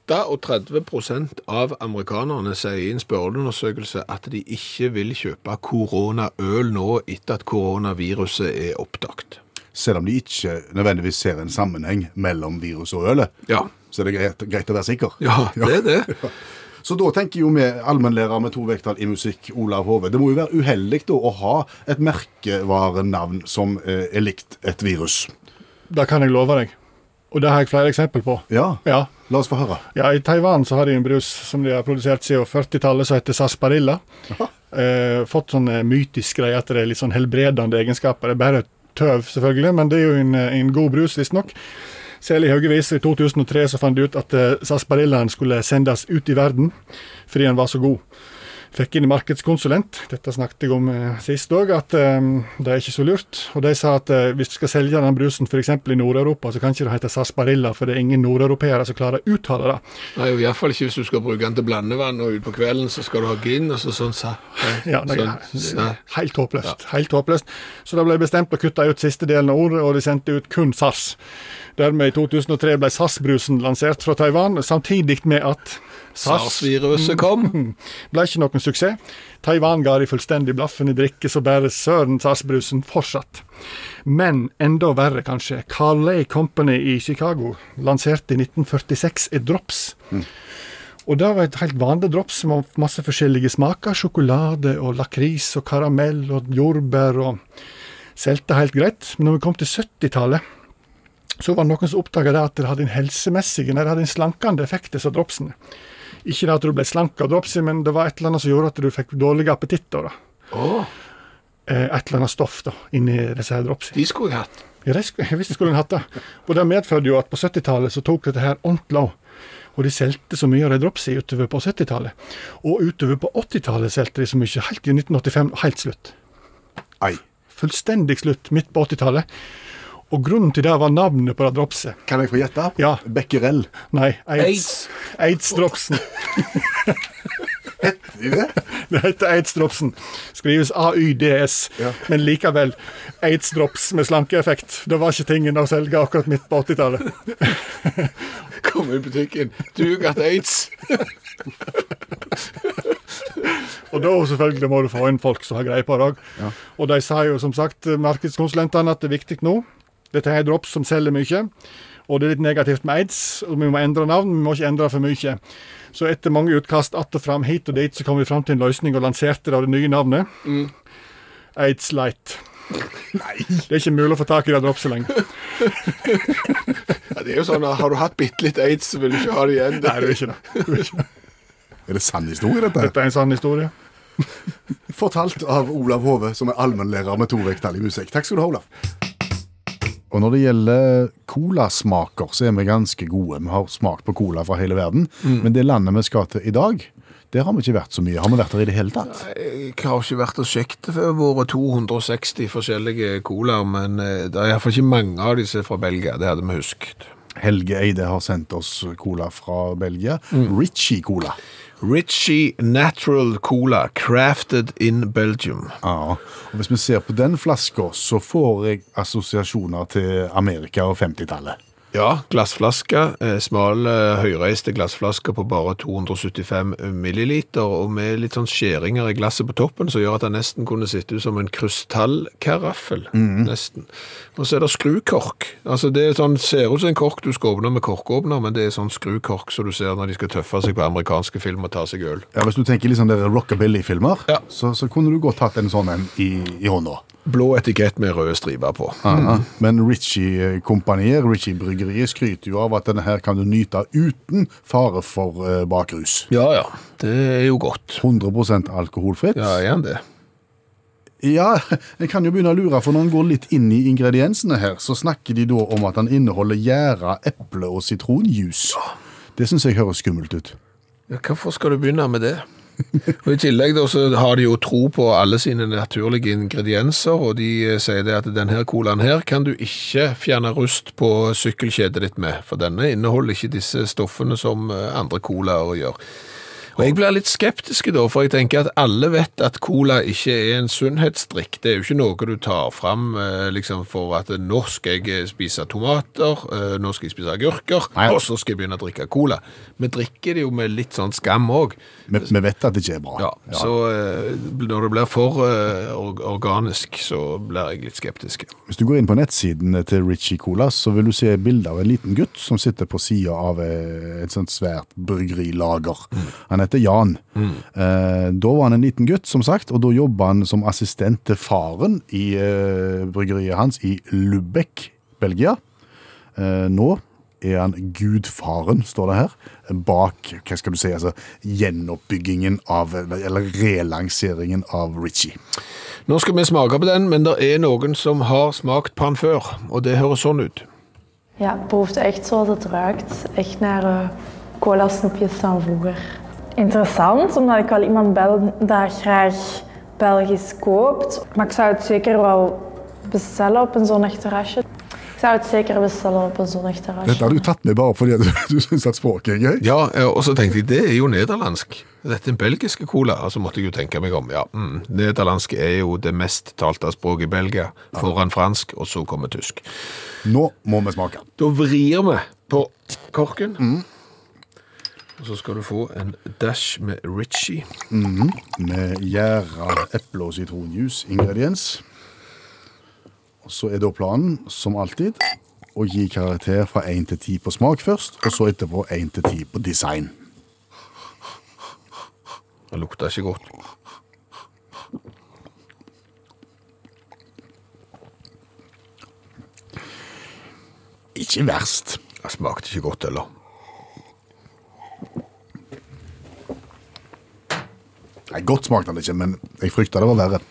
38% av amerikanerne sier i en spørreundersøkelse at de ikke vil kjøpe koronaøl nå etter at koronaviruset er oppdaget. Selv om de ikke nødvendigvis ser en sammenheng mellom virus og ølet, Ja, så er det greit, greit å være sikker. ja det er det. Så da tenker jo vi allmennlærer med to vekttall i musikk, Olav Hove, det må jo være uheldig da å ha et merkevarenavn som eh, er likt et virus. Det kan jeg love deg. Og det har jeg flere eksempel på. Ja, Ja. la oss få høre. ja, I Taiwan så har de en brus som de har produsert siden 40-tallet som heter sarsaparilla. Eh, fått sånn eh, mytisk greie at det er litt sånn helbredende egenskaper. Det er bare tøv, selvfølgelig, men det er jo en, eh, en god brus, visstnok. Selig Haugevis i 2003 så fant de ut at sarsparillaen sarsapariljaen skulle sendes ut i verden fordi den var så god. Fikk inn en markedskonsulent, dette snakket jeg om eh, sist òg, at eh, det er ikke så lurt. Og de sa at eh, hvis du skal selge den brusen f.eks. i Nord-Europa, så kan ikke det hete sarsaparilla, for det er ingen nordeuropeere som klarer å uttale det. Nei, og Iallfall ikke hvis du skal bruke den til blandevann, og utpå kvelden så skal du ha gin, og så sånn sa, Ja, det sånn, er helt håpløst. Helt håpløst. Så det ble bestemt å kutte ut siste delen av ordet, og de sendte ut kun SARS. Dermed i 2003 ble SAS-brusen lansert fra Taiwan, samtidig med at SARS-viruset kom. ble ikke noen suksess. Taiwan ga de fullstendig blaffen i drikke, så bare søren SAS-brusen fortsatt. Men enda verre, kanskje. Carlay Company i Chicago lanserte i 1946 et drops. Og det var et helt vanlig drops med masse forskjellige smaker. Sjokolade og lakris og karamell og jordbær og Solgte helt greit. Men når vi kom til 70-tallet, så var det noen som oppdaga at det hadde en helsemessig, nei, det hadde en slankende effekt, disse dropsene. Ikke det at du ble slank av dropsy, men det var et eller annet som gjorde at du fikk dårlig appetitt. da. Oh. Et eller annet stoff da, inni disse her dropsy. De skulle jeg hatt. Ja, det skulle, jeg visste skulle en hatt det. Og det medførte jo at på 70-tallet så tok dette her ordentlig av. Og de solgte så mye av de dropsy utover på 70-tallet. Og utover på 80-tallet solgte de så mye, helt i 1985, helt slutt. Ei. Fullstendig slutt midt på 80-tallet. Og grunnen til det var navnet på det dropset. Kan jeg få gjette? Ja. Becquerel. Nei, aids. Aids-dropsen. I det? Det heter aids-dropsen. Skrives AYDS, Ja. men likevel aids-drops med slankeeffekt. Det var ikke tingen å selge akkurat midt på 80-tallet. Kom i butikken. Du got aids. Og da selvfølgelig må du få inn folk som har greie på det òg. Og de sa jo som sagt, markedskonsulentene, at det er viktig nå. Dette er drops som selger mye. Og det er litt negativt med aids, og vi må endre navn. Vi må ikke endre for mye. Så etter mange utkast att og fram, hit og dit, så kom vi fram til en løsning og lanserte Av det nye navnet. Aids Light. Det er ikke mulig å få tak i det dropset lenger. Ja, det er jo sånn at Har du hatt bitte litt aids, så vil du ikke ha det igjen. Nei, det er ikke det. det. er ikke det. Er det sann historie, dette? Dette er en sann historie. Fortalt av Olav Hove, som er allmennlærer med to vekttall i musikk. Takk skal du ha, Olav. Og når det gjelder colasmaker, så er vi ganske gode. Vi har smakt på cola fra hele verden. Men det landet vi skal til i dag, der har vi ikke vært så mye. Har vi vært der i det hele tatt? Jeg har ikke vært og sjekket våre 260 forskjellige colaer, men eh, det er iallfall ikke mange av disse fra Belgia. Det hadde vi husket. Helge Eide har sendt oss cola fra Belgia. Ritchie Cola. Ritchie Natural Cola, crafted in Belgium. Ja, og Hvis vi ser på den flaska, så får jeg assosiasjoner til Amerika og 50-tallet. Ja, glassflaske. Eh, smal, eh, høyreiste glassflaske på bare 275 milliliter, og med litt sånn skjæringer i glasset på toppen, som gjør at den nesten kunne sitte ut som en krystallkaraffel. Nesten. Og så er det skrukork. Altså det er sånn, ser ut som en kork du skal åpne med korkåpner, men det er sånn skrukork som du ser når de skal tøffe seg på amerikanske film og ta seg øl. Ja, Hvis du tenker litt sånn der rockabilly-filmer, Ja. så, så kunne du godt hatt en sånn en i, i hånda. Blå etikett med røde striper på. Mm. Men Ritchie-kompaniet, Ritchie-bryggeriet, skryter jo av at denne her kan du nyte uten fare for eh, bakrus. Ja, ja. Det er jo godt. 100% alkoholfritt. Ja, er det? Ja, jeg kan jo begynne å lure, for når en går litt inn i ingrediensene her, så snakker de da om at den inneholder gjæra eple- og sitronjuice. Det syns jeg høres skummelt ut. Ja, hvorfor skal du begynne med det? Og I tillegg da, så har de jo tro på alle sine naturlige ingredienser, og de eh, sier det at denne colaen her kan du ikke fjerne rust på sykkelkjedet ditt med, for denne inneholder ikke disse stoffene som eh, andre colaer gjør. Og jeg blir litt skeptisk da, for jeg tenker at alle vet at cola ikke er en sunnhetsdrikk. Det er jo ikke noe du tar fram eh, liksom for at eh, nå skal jeg spise tomater, eh, nå skal jeg spise agurker, og så skal jeg begynne å drikke cola. Vi drikker det jo med litt sånn skam òg. Vi, vi vet at det ikke er bra. Ja, så eh, når det blir for eh, or- organisk, så blir jeg litt skeptisk. Hvis du går inn på nettsidene til Richie Cola, så vil du se bilde av en liten gutt som sitter på sida av eh, et sånt svært bryggerilager. Han heter Jan. Eh, da var han en liten gutt, som sagt, og da jobba han som assistent til faren i eh, bryggeriet hans i Lubek, Belgia. Eh, nå er han gudfaren, står det her, bak hva skal du si, altså, gjenoppbyggingen av, eller relanseringen av Ritchie. Nå skal vi smake på den, men det er noen som har smakt på den før, og det høres sånn ut. Ja, det proeft echt zoals het ruikt. Echt naar eh, cola snoepjes van vroeger. Interessant, omdat ik wel iemand ben dat graag Belgisch koopt. Maar ik zou het zeker wel bestellen op een zonnig terrasje. Ik zou het zeker bestellen op een zonnig terrasje. Dat had du tatt med bare fordi du, du syns at språket er gøy? Ja, eh, og så tenkte jeg, det er jo nederlandsk. Dette er en belgiske cola, og så måtte jeg jo tenke meg om, ja, mm, nederlandsk er jo det mest talte språket i Belgia, foran fransk, og så kommer tysk. Nå må vi smake. Da vrir vi på korken. Og så skal du få en dash med Ritchie. Med gjæra eple- og sitronjuice ingrediens. Og så er da planen, som alltid, å gi karakter fra 1 til 10 på smak først, og så etterpå 1 til 10 på design. Det lukter ikke godt. Ikke verst. Det smakte ikke godt heller. Nei, Godt smakte den ikke, men jeg frykta det var verre.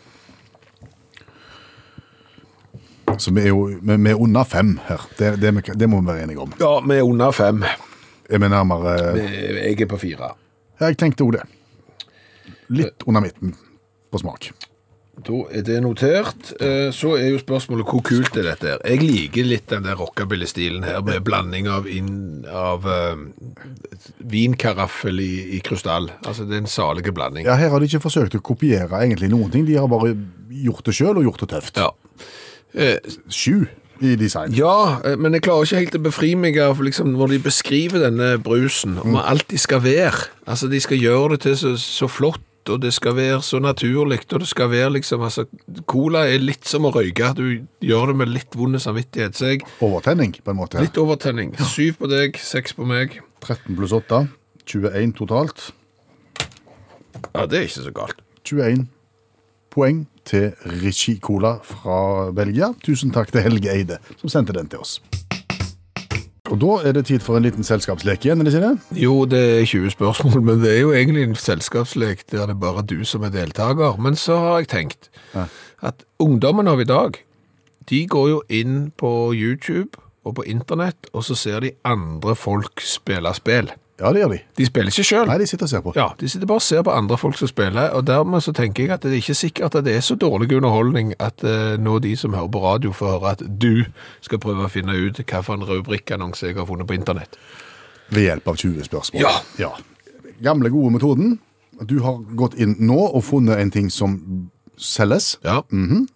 Så vi er jo vi er under fem her. Det, det, det må vi være enige om. Ja, vi er under fem. Er vi nærmere Jeg er på fire. Jeg tenkte jo det. Litt under midten på smak. Da er det notert. Eh, Så er jo spørsmålet hvor kult er dette her. Jeg liker litt den der rockabilly-stilen her, med blanding av, inn, av eh, vinkaraffel i, i krystall. Altså, det er en salige blanding. Ja, Her har de ikke forsøkt å kopiere egentlig noen ting. De har bare gjort det sjøl og gjort det tøft. Ja. Eh, Sju i design. Ja, eh, men jeg klarer ikke helt å befri meg av liksom, når de beskriver denne brusen, om alt de skal være. Altså, de skal gjøre det til så, så flott, og det skal være så naturlig, og det skal være liksom, altså, cola er litt som å røyke. Du gjør det med litt vond samvittighet. Så jeg, Overtenning, på en måte. litt overtenning. Syv på deg, seks på meg. 13 pluss 8. 21 totalt. Ja, det er ikke så galt. 21 poeng til Ritchie Cola fra Belgia. Tusen takk til Helge Eide, som sendte den til oss. Og da er det tid for en liten selskapslek igjen, er det ikke det? Jo, det er 20 spørsmål, men det er jo egentlig en selskapslek der det er bare du som er deltaker. Men så har jeg tenkt at ungdommen av i dag, de går jo inn på YouTube og på internett, og så ser de andre folk spille spill. Ja, det gjør de. De spiller ikke sjøl. Nei, de sitter og ser på. Ja, de sitter bare og ser på andre folk som spiller, og dermed så tenker jeg at det er ikke sikkert at det er så dårlig underholdning at eh, nå de som hører på radio får høre at du skal prøve å finne ut hva for en rubrikkannonse jeg har funnet på internett. Ved hjelp av 20 spørsmål. Ja. Gamle, gode metoden. Du har gått inn nå og funnet en ting som selges. Ja, Eh,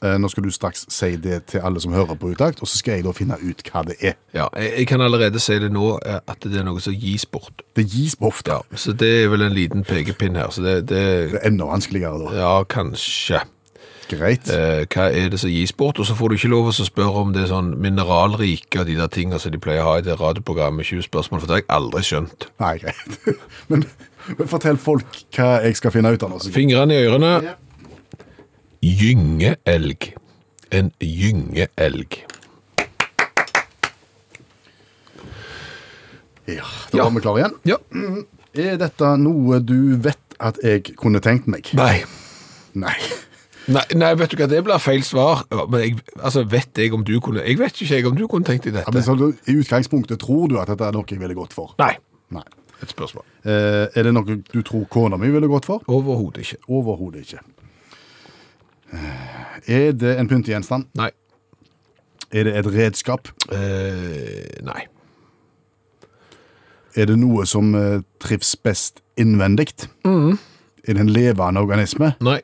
Nå skal du straks si det til alle som hører på Utakt, og så skal jeg da finne ut hva det er. ja jeg, kan allerede si det nå, eh, at det er noe som gis bort. Det gis bort, Ja, så det er vel en liten pekepinn her, så det, det Det er enda vanskeligere da. ja, kanskje. Greit. Eh, hva er det som gis bort? Og så får du ikke lov å spørre om det er sånn mineralrike og de der tingene som de pleier å ha i det radioprogrammet 20 spørsmål, for det har jeg aldri skjønt. Nei, greit. Men, men fortell folk hva jeg skal finne ut av nå. Fingrene i ørene. Gyngeelg. En gyngeelg. Ja, da Ja. var vi klare igjen. Ja. Er dette noe du vet at jeg kunne tenkt meg? Nei. Nei. Nei, nei, vet du hva, det blir feil svar. Men jeg, altså, vet jeg om du kunne Jeg vet ikke jeg om du kunne tenkt deg Ja, dette. men så I utgangspunktet tror du at dette er noe jeg ville gått for? Nei. Nei. Et spørsmål. Eh, er det noe du tror kona mi ville gått for? Overhodet ikke. Overhodet ikke. Er det en pyntegjenstand? Nei. Er det et redskap? Eh, nei. Er det noe som eh, trives best innvendig? Er det en levende organisme? Nei.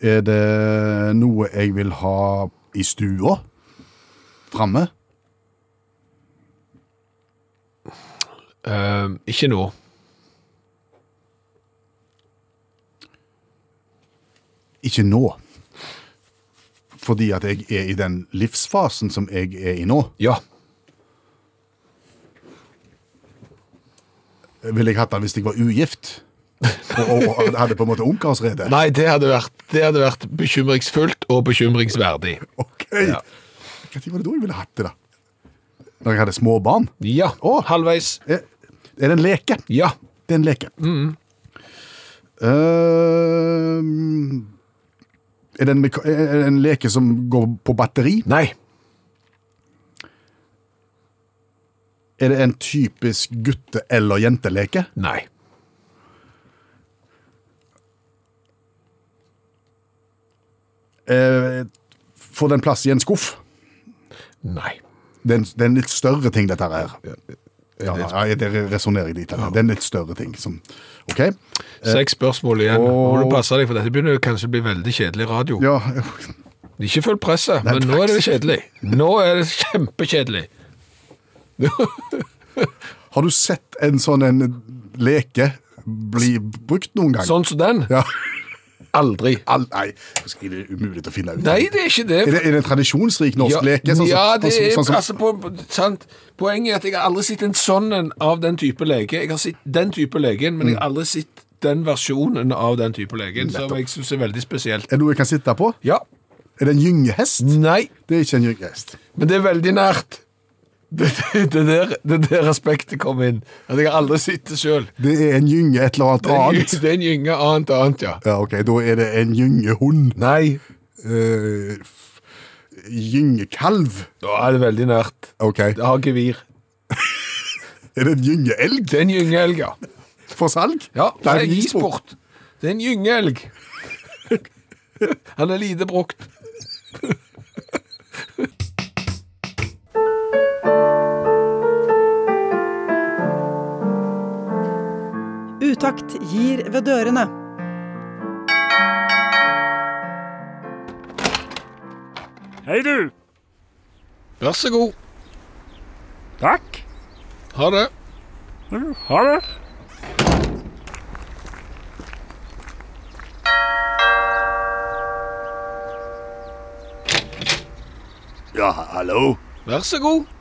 Er det noe jeg vil ha i stua? Framme? Eh, ikke nå. Ikke nå. Fordi at jeg er i den livsfasen som jeg er i nå. Ja. Ville jeg hatt den hvis jeg var ugift? Og, og, og hadde på en måte ungkarsrede? Nei, det hadde vært, det hadde vært bekymringsfullt og bekymringsverdig. Ok. Ja. Hva var det da jeg ville hatt det, da? Når jeg hadde små barn? Ja, Å. halvveis. Er, er det en leke? Ja. Det er en leke. Eh, er, det en, er det en leke som går på batteri? Nei. Er det en typisk gutte- eller jenteleke? Nei. Eh, får den plass i en skuff? Nei. Det er en, det er en litt større ting, dette her. Ja, ja, det resonnerer dit. Det er en litt større ting. Som, ok? Seks spørsmål igjen. og- Må du passe deg, for dette begynner kanskje å bli veldig kjedelig radio. Ja, Ikke følg presset, men nå er det kjedelig. Nå er det kjempekjedelig. har du sett en sånn en leke bli brukt noen gang? Sånn som den? Ja. Aldri. Al nei, det er umulig å finne ut. Nei, det er ikke det. Er det, er det en tradisjonsrik norsk ja, leke? Sånn ja, det sånn er sånn, sånn på, sant? Poenget er at jeg har aldri sett en sånn en av den type leke. Jeg har sett den type legen, men jeg har aldri sett den versjonen av den type legen, som jeg syns er veldig spesielt. Er det noe jeg kan sitte på? Ja. Er det en gyngehest? Nei, Det er ikke en gyngehest. men det er veldig nært. Det, det, der, det der aspektet kom inn. At jeg har aldri sett det sjøl. Det er en gynge et eller annet annet. det er en gynge annet annet, ja. Ja, ok, da er det en gyngehund. Nei, Uh, gyngekalv. da er det veldig nært. Ok. Det har gevir. Er det en gyngeelg Det er en gyngeelg, ja. for salg? Ja, det er isport. Det er en gyngeelg. Han er lite brukt. Utakt gir ved dørene. Hei, du. Vær så god. Takk. Ha det. Ha det. Ja, hallo? Vær så god.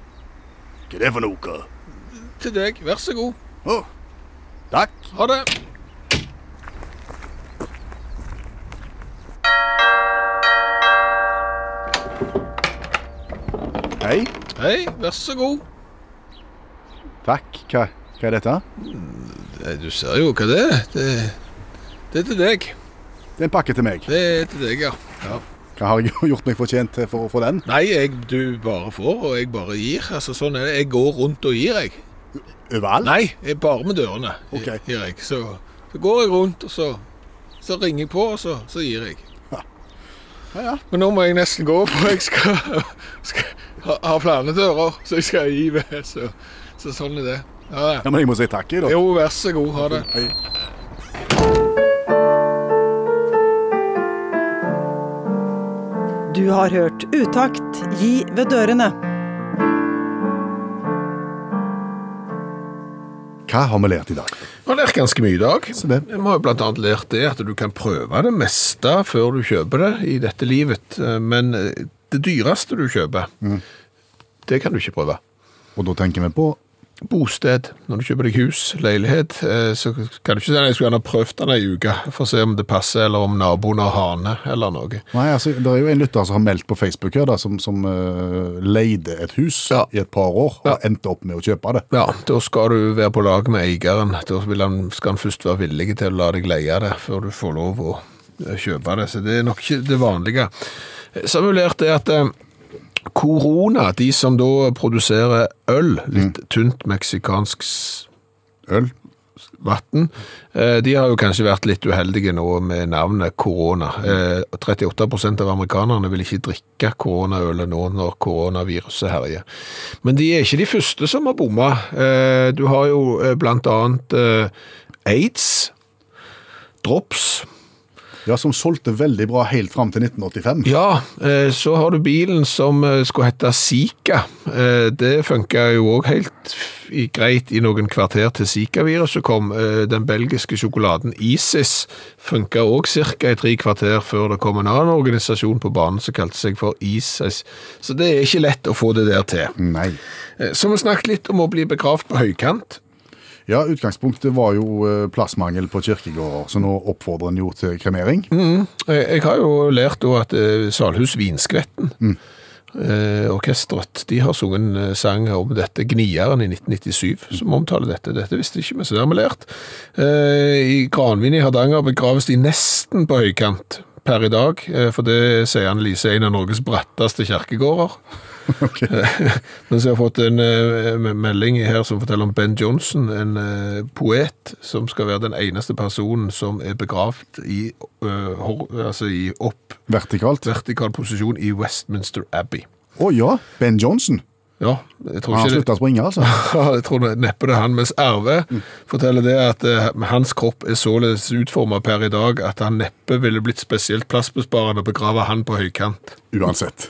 Hva er det for noe? Til deg. Vær så god. Å, takk. Ha det. Hei. Hei, vær så god. Takk. Hva, hva er dette? Det, Du ser jo hva det er. Det, det er til deg. Det er en pakke til meg. Det er til deg, ja. ja. Hva har jeg gjort meg fortjent til for å få den? Nei, jeg, du bare får, og jeg bare gir. Altså, sånn er det. Jeg går rundt og gir, jeg. Overalt? Nei, jeg bare med dørene okay. gir jeg. Så, så går jeg rundt, og så, så ringer jeg på, og så, så gir jeg. Ja, ja. Men nå må jeg nesten gå, for jeg skal, skal ha, ha flere dører, så jeg skal gi ved. Så, så sånn er det. Ja, ja. Ja, men jeg må si takk, da. Jo, vær så god. Ha det. Hei. Du har hørt Utakt gi ved dørene. Hva har vi lært i dag? Vi har lært ganske mye i dag. Vi har bl.a. lært det at du kan prøve det meste før du kjøper det i dette livet. Men det dyreste du kjøper, det kan du ikke prøve. Og da tenker vi på Bosted. Når du kjøper deg hus, leilighet, eh, så kan du ikke si at jeg skulle gjerne prøvd den ei uke for å se om det passer, eller om naboen har hane, eller noe. Nei, altså, Det er jo en lytter som har meldt på Facebook her, da, som, som uh, leide et hus Ja. i et par år, og Ja. endte opp med å kjøpe det. Ja, da skal du være på lag med eieren. Da han, skal han først være villig til å la deg leie det, før du får lov å eh, kjøpe det. Så det er nok ikke det vanlige. Så har vi lært det at Corona, de som da produserer øl, litt tynt meksikansk Øl. vann, eh, de har jo kanskje vært litt uheldige nå med navnet korona. Eh, 38% av amerikanerne vil ikke drikke koronaølet nå når koronaviruset herjer. Men de er ikke de første som har bomma. Eh, Du har jo eh, blant annet eh, aids, drops, Ja, Som solgte veldig bra helt fram til 1985. Ja, eh, så har du bilen som eh, skulle hette Zika. Eh, Det funka jo òg helt greit i noen kvarter til Zika-viruset kom. Den belgiske sjokoladen Isis funka òg ca. i tre kvarter før det kom en annen organisasjon på banen som kalte seg for ISIS. Så det er ikke lett å få det der til. Nei. Så vi snakket litt om å bli begravd på høykant. Ja, Utgangspunktet var jo eh, plassmangel på kirkegårder, så nå oppfordrer en jo til kremering. Mm. Jeg har jo lært da at eh, Salhus Vinskvetten eh, orkestret, de har sunget en eh, sang om dette, Gnieren i 1997, som omtaler dette. Dette visste ikke vi, så det har vi lært. Eh, I Granvin i Hardanger begraves de nesten på høykant per i dag, eh, for det sier Annelise Lise, en av Norges bratteste kjerkegårder. har jeg fått en eh, melding her som forteller om Ben Johnson, en eh, poet som skal være den eneste personen som er begravd i, eh, altså i opp Vertikalt. vertikal posisjon i Westminster Abbey. Å ja, Ben Johnson. Ja, jeg tror Han har slutta å springe, altså. jeg tror neppe det er han, mens Arve forteller det at eh, hans kropp er således utformet per i dag at han neppe ville blitt spesielt plassbesparende å begrave han på høykant. Uansett.